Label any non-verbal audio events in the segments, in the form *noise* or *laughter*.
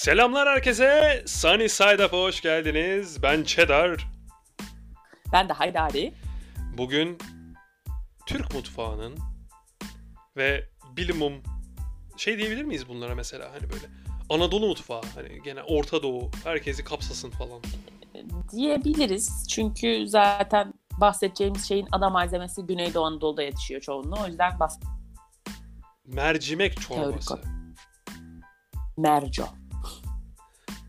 Selamlar herkese. Sunny Side Up'a hoş geldiniz. Ben Cheddar. Ben de Haydari. Bugün Türk mutfağının ve bilimum şey diyebilir miyiz bunlara mesela hani böyle Anadolu mutfağı hani gene Orta Doğu herkesi kapsasın falan. Diyebiliriz. Çünkü zaten bahsedeceğimiz şeyin ana malzemesi Güneydoğu Anadolu'da yetişiyor çoğunluğu. O yüzden bahs Mercimek çorbası. Teorik Merco.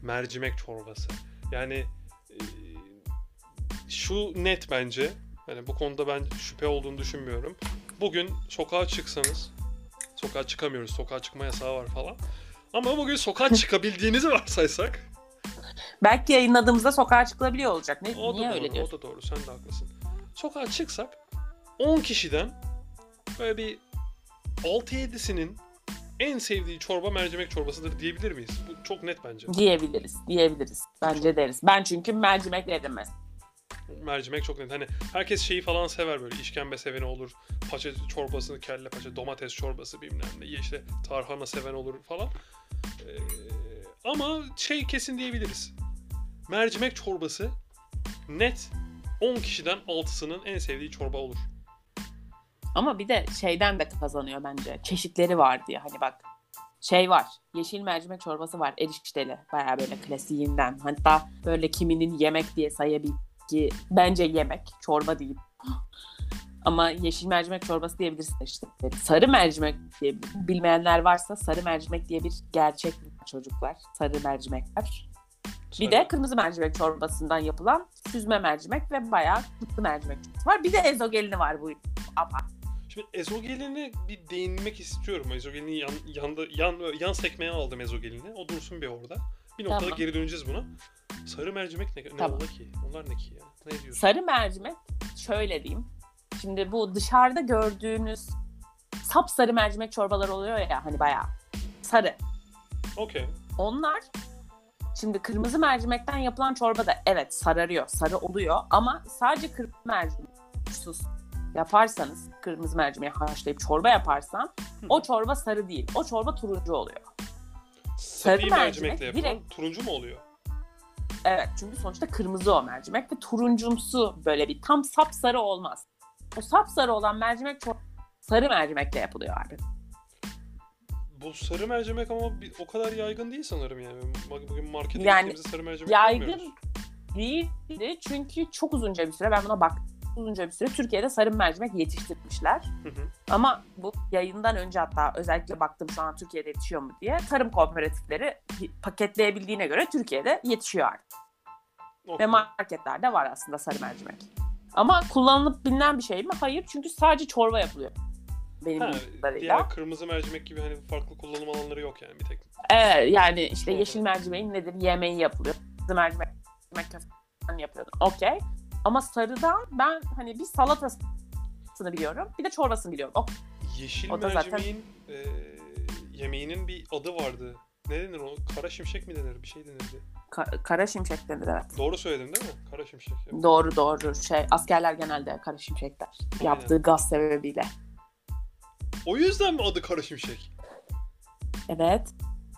Mercimek çorbası. Yani e, şu net bence. Hani bu konuda ben şüphe olduğunu düşünmüyorum. Bugün sokağa çıksanız sokağa çıkamıyoruz. Sokağa çıkma yasağı var falan. Ama bugün sokağa *laughs* çıkabildiğinizi varsaysak Belki yayınladığımızda sokağa çıkılabiliyor olacak. Ne, o da niye doğru, öyle o diyorsun? da doğru. Sen de haklısın. Sokağa çıksak 10 kişiden böyle bir 6-7'sinin en sevdiği çorba mercimek çorbasıdır diyebilir miyiz? Bu çok net bence. Diyebiliriz. Diyebiliriz. Bence deriz. Ben çünkü mercimek derim mesela. Mercimek çok net. Hani herkes şeyi falan sever böyle işkembe seveni olur. Paça çorbası, kelle paça, domates çorbası bilmem ne. İşte tarhana seven olur falan. Ee, ama şey kesin diyebiliriz. Mercimek çorbası net 10 kişiden 6'sının en sevdiği çorba olur. Ama bir de şeyden de kazanıyor bence. Çeşitleri var diye. Hani bak şey var. Yeşil mercimek çorbası var. Erişteli. Baya böyle klasiğinden. Hatta böyle kiminin yemek diye sayabildiği bence yemek. Çorba değil. *gasps* Ama yeşil mercimek çorbası diyebilirsin işte. Sarı mercimek diye bilmeyenler varsa sarı mercimek diye bir gerçek çocuklar. Sarı mercimekler. Bir de kırmızı mercimek çorbasından yapılan süzme mercimek ve bayağı kutlu mercimek çorbası var. Bir de ezogelini var bu apa. Şimdi ezogelini bir değinmek istiyorum. Ezogelini yan, yanda, yan, yan sekmeye aldım ezogelini. O dursun bir orada. Bir noktada Tamam. geri döneceğiz buna. Sarı mercimek ne, ne Tamam. ola ki? Onlar ne ki ya? Ne diyorsun? Sarı mercimek şöyle diyeyim. Şimdi bu dışarıda gördüğünüz sapsarı mercimek çorbaları oluyor ya hani bayağı sarı. Okey. Onlar şimdi kırmızı mercimekten yapılan çorba da evet sararıyor, sarı oluyor ama sadece kırmızı mercimek sus yaparsanız kırmızı mercimeği haşlayıp çorba yaparsan o çorba sarı değil. O çorba turuncu oluyor. Sarı mercimek mercimekle yapılan direkt- turuncu mu oluyor? Evet çünkü sonuçta kırmızı o mercimek ve turuncumsu böyle bir tam sapsarı olmaz. O sapsarı olan mercimek çok sarı mercimekle yapılıyor abi. Bu sarı mercimek ama o kadar yaygın değil sanırım yani. Bugün markete Yani gittiğimizde sarı mercimek Yaygın değildi çünkü çok uzunca bir süre ben buna baktım. Uzunca bir süre Türkiye'de sarı mercimek yetiştirmişler. Hı hı. Ama bu yayından önce hatta özellikle baktım şu an Türkiye'de yetişiyor mu diye. Tarım kooperatifleri paketleyebildiğine göre Türkiye'de yetişiyor artık. Ve Okey. marketlerde var aslında sarı mercimek. Ama kullanılıp bilinen bir şey mi? Hayır çünkü sadece çorba yapılıyor. Benim Ha, diğer kırmızı mercimek gibi hani farklı kullanım alanları yok yani bir tek. Evet yani işte yeşil mercimeğin nedir? Yemeği yapılıyor. Kırmızı mercimek mercimek köftesi yapıyordum. Okey. Ama sarıdan ben hani bir salatasını biliyorum. Bir de çorbasını biliyorum. O Yeşil O da zaten- mercimeğin e, yemeğinin bir adı vardı. Ne denir o? Kara şimşek mi denir? Bir şey denirdi. ka- kara şimşek denir evet. Doğru söyledim değil mi? Kara şimşek. Evet. Doğru doğru. Şey askerler genelde kara şimşekler. Aynen. Yaptığı gaz sebebiyle. O yüzden mi adı Kara Şimşek? Evet.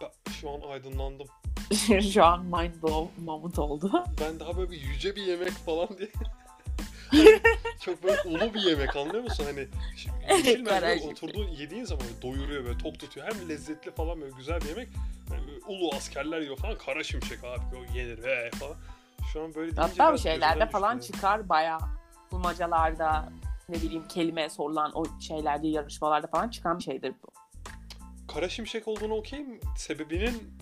Ben şu an aydınlandım. *laughs* Şu an mind blow moment oldu. *laughs* Ben daha böyle bir yüce bir yemek falan diye. *laughs* Hani çok böyle ulu bir yemek anlıyor musun? Hani şimdi yeşil şimşek. oturduğun yediğin zaman doyuruyor böyle tok tutuyor. Hem lezzetli falan böyle güzel bir yemek. Yani ulu askerler yiyor falan. Kara şimşek abi o yenir ve falan. Şu an böyle Hatta bir şeylerde falan çıkar bayağı bulmacalarda ne bileyim kelime sorulan o şeylerde yarışmalarda falan çıkan bir şeydir bu. Kara şimşek olduğunu okeyim. Sebebinin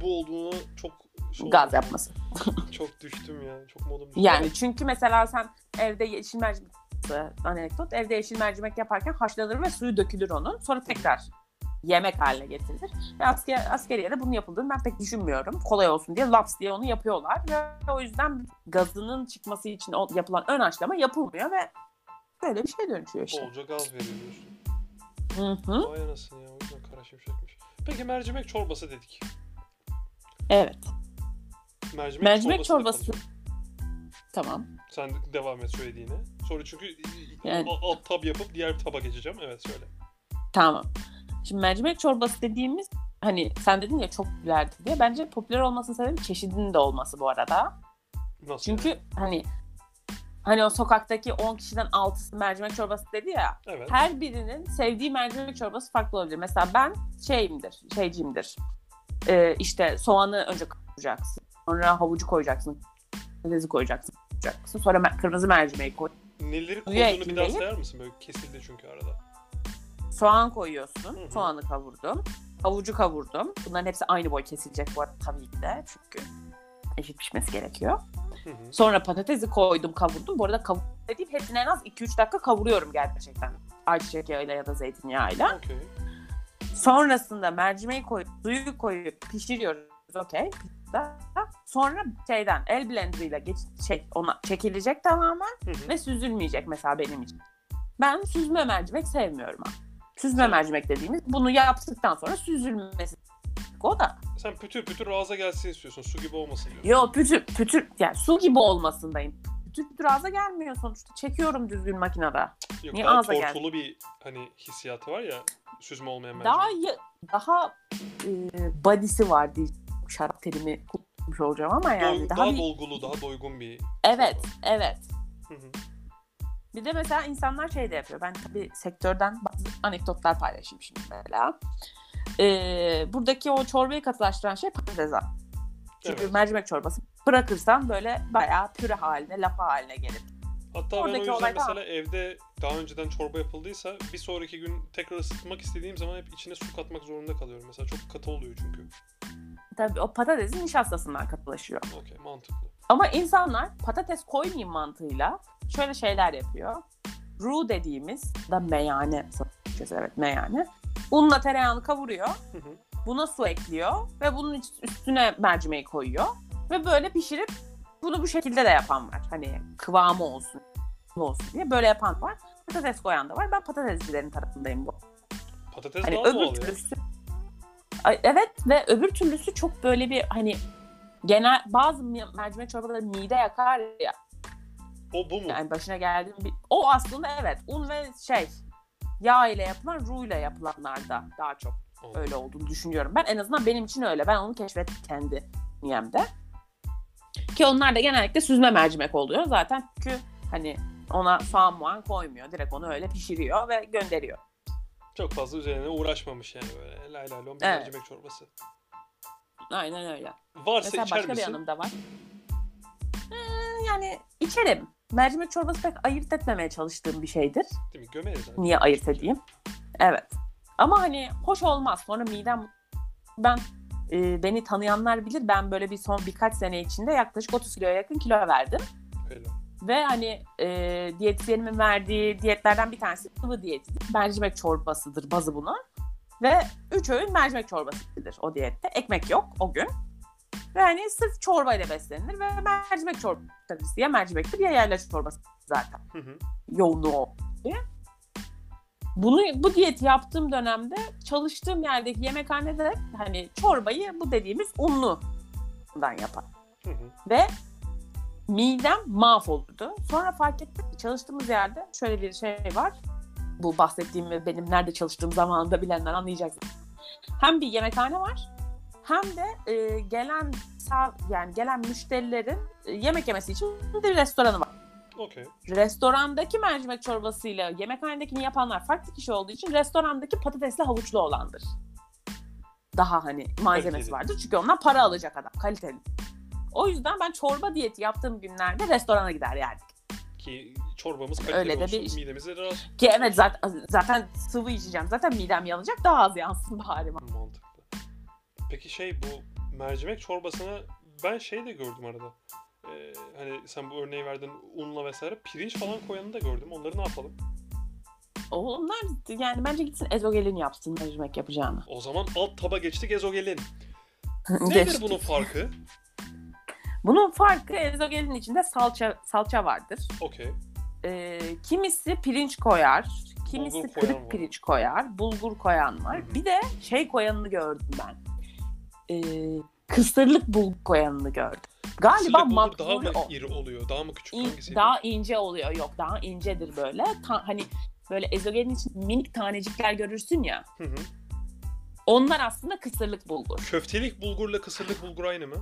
bu olduğunu çok şey Gaz yapması. *laughs* Çok düştüm ya. Çok modum düştü. Yani çünkü mesela sen evde yeşil mercimek anekdot evde yeşil mercimek yaparken haşlanır ve suyu dökülür onun. Sonra tekrar yemek haline getirilir. Ve asker, askeriyede bunun yapıldığını ben pek düşünmüyorum. Kolay olsun diye laps diye onu yapıyorlar. Ve o yüzden gazının çıkması için o yapılan ön haşlama yapılmıyor ve böyle bir şey dönüşüyor işte. Bolca gaz veriyor diyorsun. Hı hı. Vay anasını ya. O yüzden kara şimşekmiş. Peki mercimek çorbası dedik. Evet. Mercimek, Mercimek çorbası. çorbası. Tamam. Sen devam et söylediğine. Sonra çünkü Yani- alt tab yapıp diğer taba geçeceğim. Evet söyle. Tamam. Şimdi mercimek çorbası dediğimiz hani sen dedin ya çok popülerdi diye. Bence popüler olmasının sebebi çeşidinin de olması bu arada. Nasıl? Çünkü hani hani o sokaktaki 10 kişiden 6'sı mercimek çorbası dedi ya. Evet. Her birinin sevdiği mercimek çorbası farklı olabilir. Mesela ben şeyimdir, şeyciyimdir. Ee, işte soğanı önce kavuracaksın. Sonra havucu koyacaksın. Patatesi koyacaksın. koyacaksın. Sonra mer- kırmızı mercimeği koy. Neleri koyduğunu bir daha sayar mısın? Böyle kesildi çünkü arada. Soğan koyuyorsun. Hı hı. Soğanı kavurdum. Havucu kavurdum. Bunların hepsi aynı boy kesilecek bu arada tabii ki de. Çünkü eşit pişmesi gerekiyor. Hı hı. Sonra patatesi koydum kavurdum. Bu arada kavur dediğim hepsini en az 2-3 dakika kavuruyorum gerçekten. Ayçiçek yağıyla ya da zeytinyağıyla. Okey. Sonrasında mercimeği koyup suyu koyup pişiriyoruz. Okey. Sonra şeyden el blenderıyla geç, şey, ona çekilecek tamamen Hı hı. ve süzülmeyecek mesela benim için. Ben süzme mercimek sevmiyorum abi. Süzme Sen- mercimek dediğimiz bunu yaptıktan sonra süzülmesi. O da. Sen pütür pütür ağza gelsin istiyorsun. Su gibi olmasın diyorsun. Yo pütür pütür yani su gibi olmasındayım. Pütür ağza gelmiyor sonuçta. Çekiyorum düzgün makinede. Yok Niye daha ağza tortulu bir hani hissiyatı var ya süzme olmayan mercimek. Daha daha e, body'si var diye şarap terimi kullanmış olacağım ama yani Doy- daha, daha bir dolgulu, daha doygun bir evet evet. Hı hı. Bir de mesela insanlar şey de yapıyor. Ben tabii sektörden bazı anekdotlar paylaşayım şimdi mesela. Ee, buradaki o çorbayı katılaştıran şey patates. Çünkü Evet. mercimek çorbası bırakırsan böyle bayağı püre haline, lapa haline gelir. Hatta ben o Oradaki yüzden mesela evde daha önceden çorba yapıldıysa bir sonraki gün tekrar ısıtmak istediğim zaman hep içine su katmak zorunda kalıyorum. Mesela çok katı oluyor çünkü. Tabii o patatesin nişastasından katılaşıyor. Okey mantıklı. Ama insanlar patates koymayayım mantığıyla şöyle şeyler yapıyor. Roux dediğimiz da meyane satıyoruz evet meyane. Unla tereyağını kavuruyor. Hı hı. Buna su ekliyor ve bunun üstüne mercimeği koyuyor. Ve böyle pişirip bunu bu şekilde de yapan var. Hani kıvamı olsun, olsun diye böyle yapan var. Patates koyan da var. Ben patatescilerin tarafındayım bu. Patates Hani daha öbür ya. türlüsü Ay, evet ve öbür türlüsü çok böyle bir hani genel bazı mercimek çorbaları mide yakar ya. O bu mu? Yani başına geldi bir... O aslında evet un ve şey yağ ile yapılan roux ile yapılanlarda daha çok Anladım. öyle olduğunu düşünüyorum. Ben en azından benim için öyle. Ben onu keşfettim kendi niyemde. Ki onlar da genellikle süzme mercimek oluyor zaten çünkü hani ona soğan muan koymuyor. Direkt onu öyle pişiriyor ve gönderiyor. Çok fazla üzerine uğraşmamış yani böyle. Lay lay lom bir Evet. mercimek çorbası. Aynen öyle. Varsa Mesela içer başka bir misin? yanım da var. Ee, yani içerim. Mercimek çorbası pek ayırt etmemeye çalıştığım bir şeydir. Değil mi? Gömeyiz zaten. Niye ayırt edeyim? Evet. Ama hani hoş olmaz. Sonra midem ben e, beni tanıyanlar bilir. Ben böyle bir son birkaç sene içinde yaklaşık 30 kiloya yakın kilo verdim. Öyle. Ve hani e, diyetisyenimin verdiği diyetlerden bir tanesi sıvı diyeti. Mercimek çorbasıdır bazı bunun. Ve 3 öğün mercimek çorbasıdır o diyette. Ekmek yok o gün. Ve hani sırf çorbayla beslenilir ve mercimek çorbası ya mercimektir ya yerleş çorbası zaten Hı hı. yoğunluğu o diye. Bunu bu diyeti yaptığım dönemde çalıştığım yerdeki yemekhanede hani çorbayı bu dediğimiz unludan yapar. Hı hı. Ve midem mahvolurdu. Sonra fark ettim ki çalıştığımız yerde şöyle bir şey var. Bu bahsettiğim ve benim nerede çalıştığım zamanında bilenler anlayacaksın. Hem bir yemekhane var hem de e, gelen yani gelen müşterilerin e, yemek yemesi için bir restoranı var Okey. restorandaki mercimek çorbasıyla yemekhanedekini yapanlar farklı kişi olduğu için restorandaki patatesli havuçlu olandır. Daha hani malzemesi Kaliteli. vardır. Çünkü ondan para alacak adam. Kaliteli. O yüzden ben çorba diyeti yaptığım günlerde restorana gider yerdik. Ki çorbamız kaliteli Öyle de olsun. bir- Midemize de rahat. Ki evet zaten, zaten sıvı içeceğim. Zaten midem yanacak. Daha az yansın bari. Mantıklı. Peki şey bu mercimek çorbasına ben şey de gördüm arada. Ee, hani sen bu örneği verdin unla vesaire pirinç falan koyanı da gördüm. Onları ne yapalım? Onlar yani bence gitsin ezogelin yapsın mercimek yapacağını. O zaman alt taba geçtik ezogelin. *laughs* Nedir Geçtik. bunun farkı? Bunun farkı ezogelin içinde salça salça vardır. Okey. Ee, kimisi pirinç koyar, kimisi Bulgur kırık var. pirinç koyar, bulgur koyan var. Hı hı. Bir de şey koyanını gördüm ben. Ee, kısırlık bulgur koyanını gördüm. Galiba bulgur daha mı iri oluyor? Daha mı küçük? İn- Hangisiydi? daha ince oluyor. Yok daha incedir böyle. Ta- hani böyle ezogelin için minik tanecikler görürsün ya. Hı hı. Onlar aslında kısırlık bulgur. Köftelik bulgurla kısırlık bulgur aynı mı?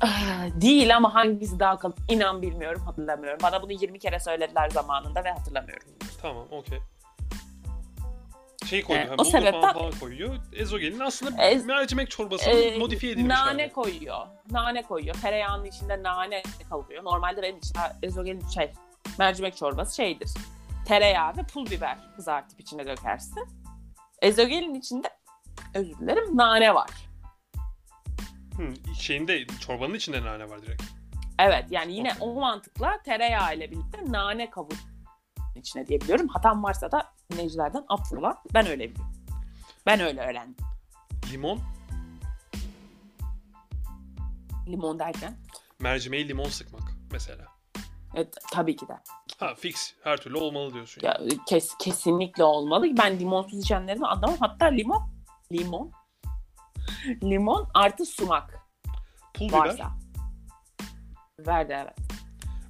Ah, Değil ama hangisi daha kalın inan bilmiyorum hatırlamıyorum. Bana bunu 20 kere söylediler zamanında ve hatırlamıyorum. Tamam, okey. Şey Ee, ha, o sebepten- falan, koyuyor. Ezogelin aslında Ez- mercimek çorbasının Ee, modifiye edilmiş nane hali. koyuyor. Nane koyuyor. Tereyağının içinde nane kavuruyor. Normalde benim için ezogelin şey mercimek çorbası şeydir. Tereyağı ve pul biber kızartıp içine dökersin. Ezogelin içinde özür dilerim nane var. Hı, şeyinde, çorbanın içinde nane var direkt. Evet yani yine Okey. o mantıkla tereyağı ile birlikte nane kavur içine diyebiliyorum. Hatam varsa da dinleyicilerden affola. Ben öyle biliyorum. Ben öyle öğrendim. Limon, Limon derken. mercimeği limon sıkmak mesela. Evet, tabii ki de. Ha fix, her türlü olmalı diyorsun. Ya, kes, kesinlikle olmalı. Ben limonsuz içenlerini anlamam. Hatta limon, limon, limon artı sumak Pul biber. varsa. Biber de evet.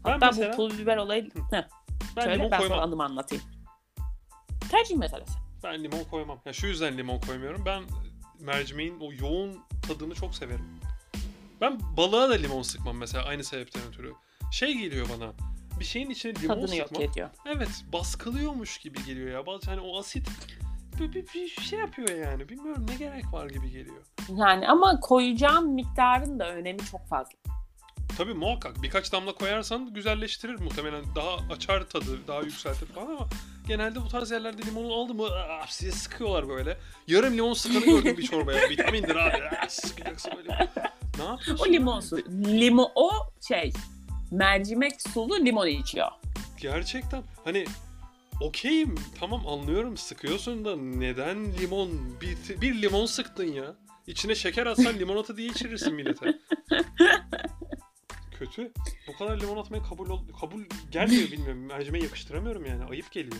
Ben Hatta mesela bu pul biber olayı... Heh, ben söyle limon ben koymam. anımı anlatayım. Tercih meselesi. Ben limon koymam. Ya şu yüzden limon koymuyorum. Ben mercimeğin o yoğun tadını çok severim. Ben balığa da limon sıkmam mesela aynı sebepten ötürü. Şey geliyor bana. Bir şeyin içine limon Tadını yok sıkmak. ediyor. Evet, baskılıyormuş gibi geliyor ya. Bazı hani o asit bir, bir, bir şey yapıyor yani. Bilmiyorum ne gerek var gibi geliyor. Yani ama koyacağım miktarın da önemi çok fazla. Tabii muhakkak birkaç damla koyarsan güzelleştirir muhtemelen. Daha açar tadı, daha yükseltir falan ama genelde bu tarz yerlerde limonu aldı mı aa, size sıkıyorlar böyle. Yarım limon sıkanı gördüm bir çorbaya. *laughs* Vitamindir abi. Aa, sıkacaksın böyle. Ne yapıyorsun? O limon su. Limon o şey mercimek sulu limon içiyor. Gerçekten hani okeyim tamam anlıyorum sıkıyorsun da neden limon bir, bir limon sıktın ya. İçine şeker atsan limonata diye içirirsin millete. *laughs* Kötü. Bu kadar limon atmaya kabul ol- kabul gelmiyor bilmiyorum. Mercimeğe yakıştıramıyorum yani. Ayıp geliyor.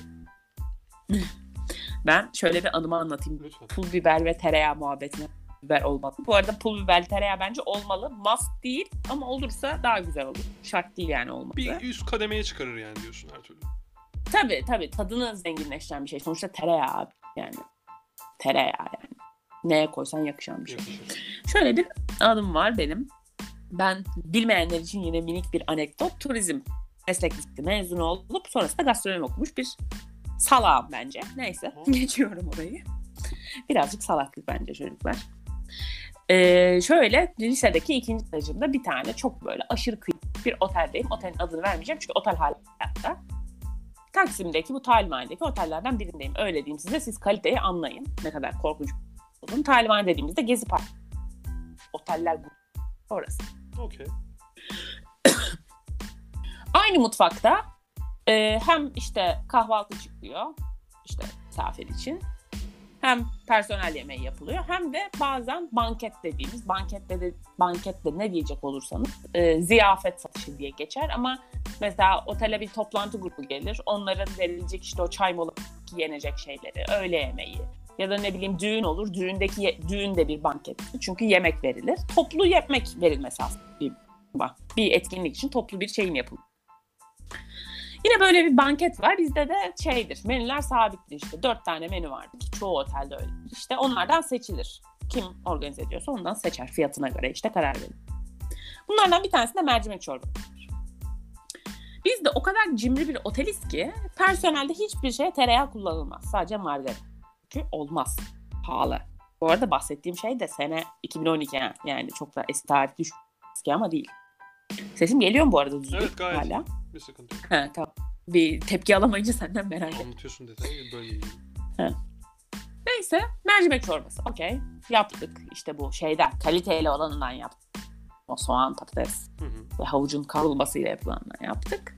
Ben şöyle bir anımı anlatayım. Lütfen. Pul biber ve tereyağı muhabbetine biber olmalı. Bu arada pul biber tereyağı bence olmalı. Must değil ama olursa daha güzel olur. Şart değil yani olması. Bir üst kademeye çıkarır yani diyorsun her türlü. Tabii tabii tadını zenginleştiren bir şey. Sonuçta tereyağı abi yani. Tereyağı yani. Neye koysan yakışan bir şey. Yakışır. Şöyle bir anım var benim. Ben bilmeyenler için yine minik bir anekdot. Turizm meslek lisesi mezunu olup sonrasında gastronomi okumuş bir salağım bence. Neyse geçiyorum orayı. Birazcık salaklık bence çocuklar. Ee, şöyle lisedeki ikinci stajımda bir tane çok böyle aşırı kıymetli bir oteldeyim. Otelin adını vermeyeceğim çünkü otel hayatta. Taksim'deki bu talimhanedeki otellerden birindeyim. Öyle diyeyim size siz kaliteyi anlayın. Ne kadar korkunç olduğunu. Talimhane dediğimizde Gezi Park. Oteller bu. Orası. Okey. Aynı mutfakta e, hem işte kahvaltı çıkıyor işte misafir için hem personel yemeği yapılıyor hem de bazen banket dediğimiz bankette de bankette ne diyecek olursanız e, ziyafet satışı diye geçer ama mesela otele bir toplantı grubu gelir onların verilecek işte o çay molası yenecek şeyleri öğle yemeği ya da ne bileyim düğün olur düğündeki ye- düğün de bir banket çünkü yemek verilir toplu yemek verilmesi aslında bir, bir etkinlik için toplu bir şeyin yapılması. Yine böyle bir banket var. Bizde de şeydir. Menüler sabittir işte. Dört tane menü vardır. ki Çoğu otelde öyle. İşte onlardan seçilir. Kim organize ediyorsa ondan seçer. Fiyatına göre işte karar verir. Bunlardan bir tanesi de mercimek çorbası. Biz de o kadar cimri bir oteliz ki personelde hiçbir şeye tereyağı kullanılmaz. Sadece margarin. Çünkü olmaz. Pahalı. Bu arada bahsettiğim şey de sene 2012 yani. Yani çok da eski tarih düşük eski ama değil. Sesim geliyor mu bu arada düzgün Evet gayet hala? Bir sıkıntı yok. Ha, tamam. Bir tepki alamayınca senden merak ettim. Anlatıyorsun detayı böyle iyi. Neyse mercimek çorbası. Okey. Yaptık. İşte bu şeyden kaliteli olanından yaptık. O soğan, patates Hı hı. ve havucun kavrulmasıyla yapılandan yaptık.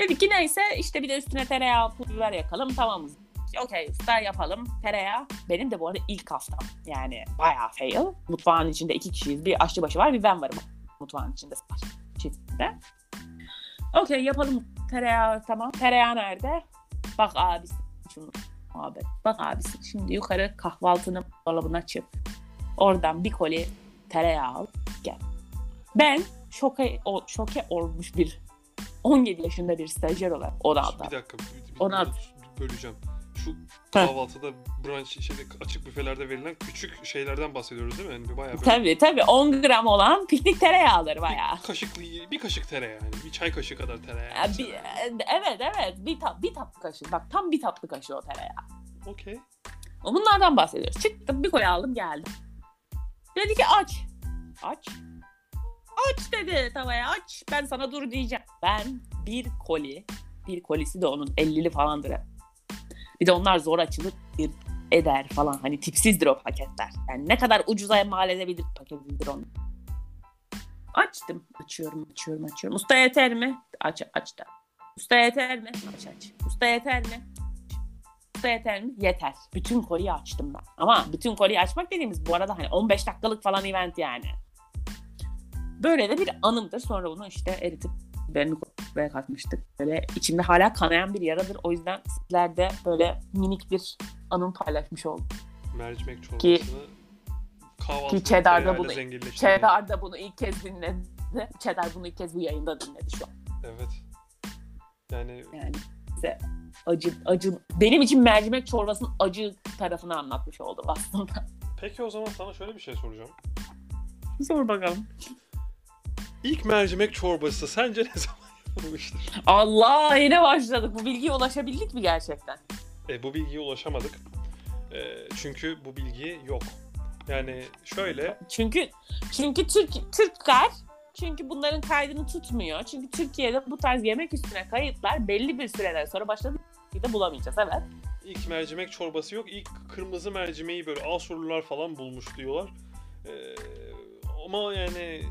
Dedik ki neyse işte bir de üstüne tereyağı, pul biber yakalım tamamız. Okey usta yapalım. Tereyağı. Benim de bu arada ilk haftam. Yani bayağı fail. Mutfağın içinde iki kişiyiz. Bir aşçıbaşı var bir ben varım. Mutfağın içinde çiftinde. Okey yapalım tereyağı tamam. Tereyağı nerede? Bak abisi. Şunu abi. Bak abisi şimdi yukarı kahvaltının dolabını açıp oradan bir koli tereyağı al gel. Ben şoke, o, şoke olmuş bir 17 yaşında bir stajyer olarak 16. Bir dakika. Bir, bir- 16. bir böleceğim. Şu kahvaltıda brunch şeyde açık büfelerde verilen küçük şeylerden bahsediyoruz değil mi? Yani bayağı böyle Tabii tabii 10 gram olan piknik tereyağları bayağı. bir kaşıklı bir kaşık tereyağı yani. Bir çay kaşığı kadar tereyağı. Ya bir- evet evet bir, ta- bir tatlı kaşığı bak tam bir tatlı kaşığı o tereyağı. Okey. Bunlardan bahsediyoruz. Çıktım bir koy aldım geldim. Dedi ki aç. Aç. Aç dedi tavaya aç. Ben sana dur diyeceğim. Ben bir koli, bir kolisi de onun 50'li falandır. Bir de onlar zor açılır eder falan. Hani tipsizdir o paketler. Yani ne kadar ucuza mal edebilir paketidir onu. Açtım. Açıyorum, açıyorum, açıyorum. Usta yeter mi? Aç, aç da. Usta yeter mi? Aç, aç. Usta yeter mi? Usta yeter mi? Yeter. Bütün koliyi açtım ben. Ama bütün koliyi açmak dediğimiz bu arada hani 15 dakikalık falan event yani. Böyle de bir anımdır. Sonra bunu işte eritip biberini koymaya katmıştık. Böyle içimde hala kanayan bir yaradır. O yüzden sizlerde böyle minik bir anım paylaşmış oldum. Mercimek çorbasını Ki- Cheddar'da tereyağıyla bunu- zenginleştirdim. Cheddar da bunu ilk kez dinledi. Cheddar bunu ilk kez bu yayında dinledi şu an. Evet. Yani Yani size acı, acı, benim için mercimek çorbasının acı tarafını anlatmış oldum aslında. peki o zaman sana şöyle bir şey soracağım. Sor bakalım. İlk mercimek çorbası sence ne zaman *laughs* yapılmıştır? Allah yine başladık. Bu bilgiye ulaşabildik mi gerçekten? E, bu bilgiye ulaşamadık. E, çünkü bu bilgi yok. Yani şöyle Çünkü çünkü Türk Türkler çünkü bunların kaydını tutmuyor. Çünkü Türkiye'de bu tarz yemek üstüne kayıtlar belli bir süreden sonra başladı de bulamayacağız evet. ilk mercimek çorbası yok. İlk kırmızı mercimeği böyle Asurlular falan bulmuş diyorlar. E, ama yani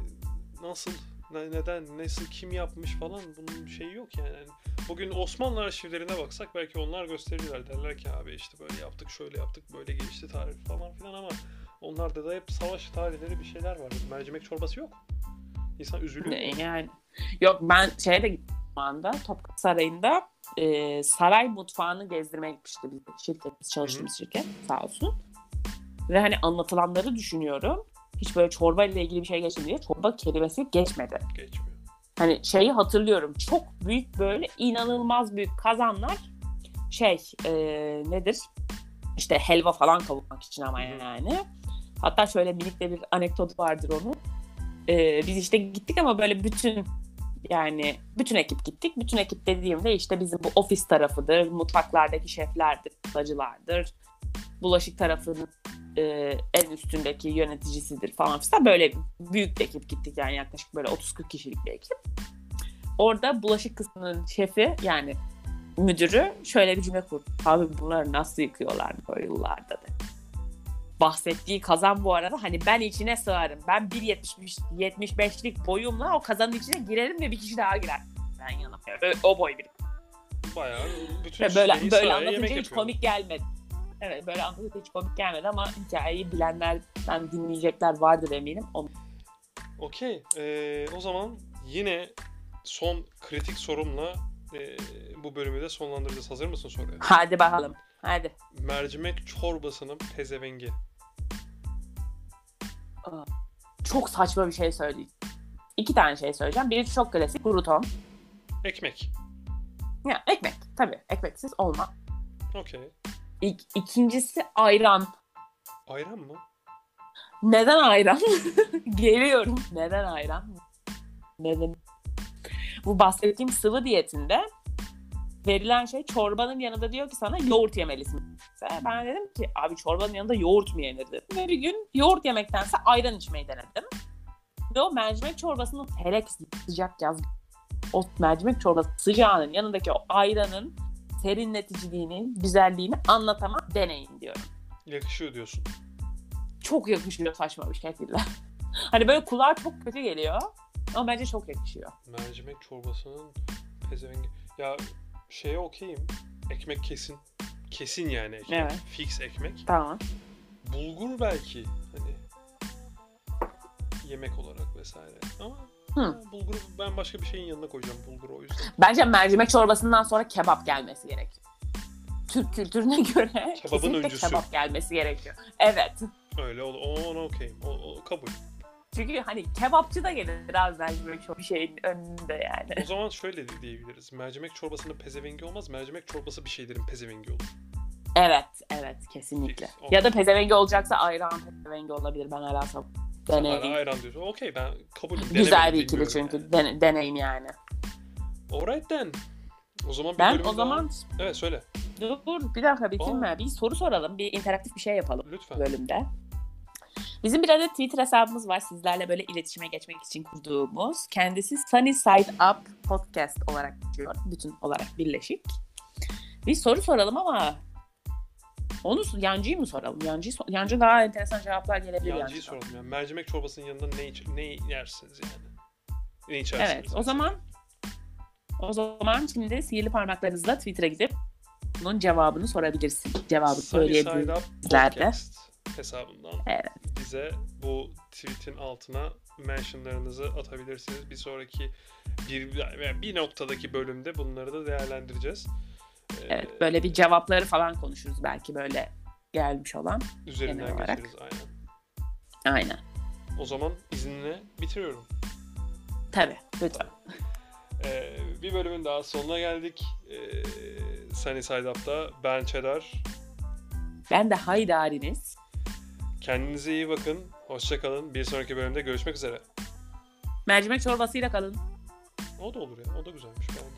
nasıl ne- neden nasıl kim yapmış falan bunun şeyi yok yani. Yani Bugün Osmanlı arşivlerine baksak belki onlar gösterirler derler ki abi işte böyle yaptık şöyle yaptık böyle gelişti tarih falan filan ama onlarda da hep savaş tarihleri bir şeyler var. Mercimek çorbası yok. İnsan üzülüyor. Ne Yani yok ben şeye de gittim anda Topkapı Sarayı'nda e, saray mutfağını gezdirmeye gitmişti bizim şirketimiz çalıştığımız şirket sağ olsun. Ve hani anlatılanları düşünüyorum. Hiç böyle çorba ile ilgili bir şey geçmedi diye çorba kelimesi geçmedi. Geçmiyor. Hani şeyi hatırlıyorum. Çok büyük böyle inanılmaz büyük kazanlar şey e, nedir? İşte helva falan kavurmak için ama yani. Hatta şöyle minik de bir anekdot vardır onun. E, biz işte gittik ama böyle bütün yani bütün ekip gittik. Bütün ekip dediğimde işte bizim bu ofis tarafıdır, mutfaklardaki şeflerdir, acılardır, bulaşık tarafının e, en üstündeki yöneticisidir falan filan. Böyle büyük bir ekip gittik yani yaklaşık böyle 30-40 kişilik bir ekip. Orada bulaşık kısmının şefi yani müdürü şöyle bir cümle kurdu. Abi bunları nasıl yıkıyorlar böyle yıllarda da. Bahsettiği kazan bu arada hani ben içine sığarım. Ben 1.75'lik boyumla o kazanın içine girerim ve bir kişi daha girer. Ben yanım. Ö- O boy bir. Bayağı bütün böyle böyle anlatınca hiç yapıyor. komik gelmedi. Evet böyle anlatınca hiç komik gelmedi ama hikayeyi bilenlerden dinleyecekler vardır eminim. Okey. Ee, o zaman yine son kritik sorumla e, bu bölümü de sonlandıracağız. Hazır mısın soruya? Hadi bakalım. Hadi. Mercimek çorbasının pezevengi. Çok saçma bir şey söyleyeceğim. İki tane şey söyleyeceğim. Biri çok klasik. Kruton. Ekmek. Ya ekmek. Tabii. Ekmeksiz olmaz. Okey. İk, ikincisi ayran. Ayran mı? Neden ayran? *laughs* Geliyorum. Neden ayran? Neden? Bu bahsettiğim sıvı diyetinde verilen şey çorbanın yanında diyor ki sana yoğurt yemelisin. Ben dedim ki abi çorbanın yanında yoğurt mu yenir dedim. Ve bir gün yoğurt yemektense ayran içmeyi denedim. Ve o mercimek çorbasının felek sıcak yaz. O mercimek çorbası sıcağının yanındaki o ayranın serinleticiliğini, güzelliğini anlatamam deneyin diyorum. Yakışıyor diyorsun. Çok yakışıyor saçma bir şekilde. *laughs* hani böyle kulağa çok kötü geliyor. Ama bence çok yakışıyor. Mercimek çorbasının pezevengi. Ya şeye okeyim. Ekmek kesin. Kesin yani ekmek. Evet. Fix ekmek. Tamam. Bulgur belki. Hani yemek olarak vesaire. Ama Hı. bulguru ben başka bir şeyin yanına koyacağım bulguru o yüzden. Bence mercimek çorbasından sonra kebap gelmesi gerekiyor. Türk kültürüne *laughs* göre Kebabın kesinlikle öncüsü. kebap gelmesi gerekiyor. Evet. Öyle o, o, ona okeyim. O, o kabul. Çünkü hani kebapçı da gelir abi mercimek çok bir şeyin önünde yani. O zaman şöyle de diyebiliriz. Mercimek çorbasının pezevengi olmaz. Mercimek çorbası bir şeylerin pezevengi olur. Evet, evet kesinlikle. Fix, Ya da pezevengi olacaksa ayran pezevengi olabilir. Ben hala sab- Deneyim. ayran diyorsun. Okey ben kabul *laughs* Güzel bir ikili çünkü. Yani. Den- deneyim yani. Alright then. O zaman bir Ben o daha- zaman Evet söyle. dur, bir dakika bitirme. Bir soru soralım. Bir interaktif bir şey yapalım Lütfen. bölümde. Bizim bir adet Twitter hesabımız var sizlerle böyle iletişime geçmek için kurduğumuz. Kendisi Sunny Side Up Podcast olarak geçiyor. Bütün olarak birleşik. Bir soru soralım ama onu yancıyı mı soralım? Yancıyı sor- yancı daha enteresan cevaplar gelebilir Yancıyı yancıdan. soralım. Yani mercimek çorbasının yanında ne, iç- ne yersiniz yani? Ne içersiniz? Evet o zaman o zaman şimdi sihirli parmaklarınızla Twitter'a gidip bunun cevabını sorabilirsin. Cevabı Sunny Side söyleyebilirler Up de. Podcast hesabından Evet. bize bu tweetin altına mentionlarınızı atabilirsiniz. Bir sonraki bir, yani bir noktadaki bölümde bunları da değerlendireceğiz. Ee, Evet böyle bir cevapları falan konuşuruz belki böyle gelmiş olan. üzerinden genel olarak. geçeriz aynen. Aynen. O zaman izinle bitiriyorum. Tabii lütfen. Ee, bir bölümün daha sonuna geldik. Ee, Sunny Side Up'ta ben Çedar. Ben de haydariniz. Kendinize iyi bakın. Hoşçakalın. Bir sonraki bölümde görüşmek üzere. Mercimek çorbasıyla kalın. O da olur ya. O da güzelmiş. Ben